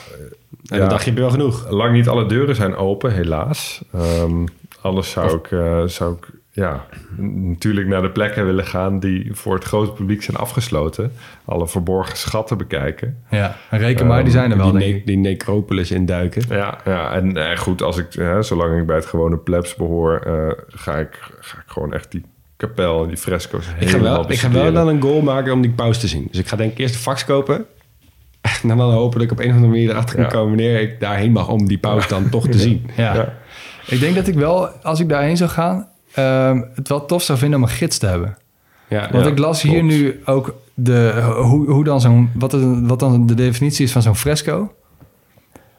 En dan dacht je, wel genoeg. lang niet alle deuren zijn open, helaas. Ehm, anders zou ik, eh, zou ik ja, natuurlijk naar de plekken willen gaan die voor het grote publiek zijn afgesloten. Alle verborgen schatten bekijken. Ja, en reken maar, die zijn er wel, die, ne- die necropolis induiken. Ja, ja en eh, goed, als ik, hè, zolang ik bij het gewone plebs behoor, eh, ga, ik, ga ik gewoon echt die kapel en die fresco's Ik ga, wel, ik ga wel dan een goal maken om die paus te zien. Dus ik ga denk ik eerst een fax kopen. En dan hopen dat ik op een of andere manier erachter kan komen wanneer ik daarheen mag om die paus dan toch te zien. Ja. Ja. Ik denk dat ik wel, als ik daarheen zou gaan... ehm, het wel tof zou vinden om een gids te hebben. Ja, Want ja. ik las klopt. hier nu ook de, hoe, hoe dan zo'n, wat, het- wat dan de definitie is van zo'n fresco.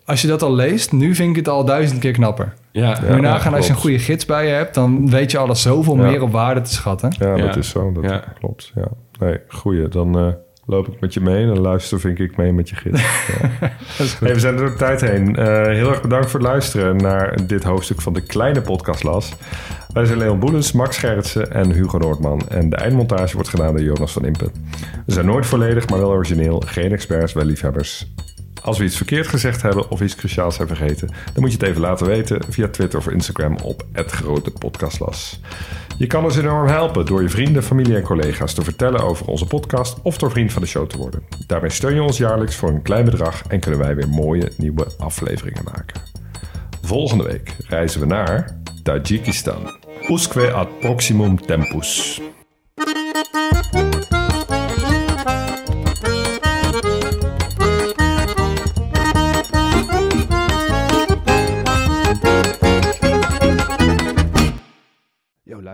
als je dat al leest, nu vind ik het al duizend keer knapper. Ja, Moet je nagaan, als je een goede gids bij je hebt, dan weet je alles zoveel Ja. meer op waarde te schatten. Ja, Ja. dat is zo. Dat Ja. klopt. Ja. Nee, goeie. Dan eh, loop ik met je mee en dan luister vind ik mee met je gids. Ja. Hey, we zijn er door de tijd heen. Eh, heel erg bedankt voor het luisteren naar dit hoofdstuk van de kleine podcastlas. Wij zijn Leon Boelens, Max Gerritsen en Hugo Noordman. En de eindmontage wordt gedaan door Jonas van Impen. We zijn nooit volledig, maar wel origineel. Geen experts, wel liefhebbers. Als we iets verkeerd gezegd hebben of iets cruciaals zijn vergeten... dan moet je het even laten weten via Twitter of Instagram op het grote podcastlas. Je kan ons enorm helpen door je vrienden, familie en collega's te vertellen over onze podcast of door vriend van de show te worden. Daarmee steun je ons jaarlijks voor een klein bedrag en kunnen wij weer mooie nieuwe afleveringen maken. Volgende week reizen we naar Tajikistan. Usque ad proximum tempus.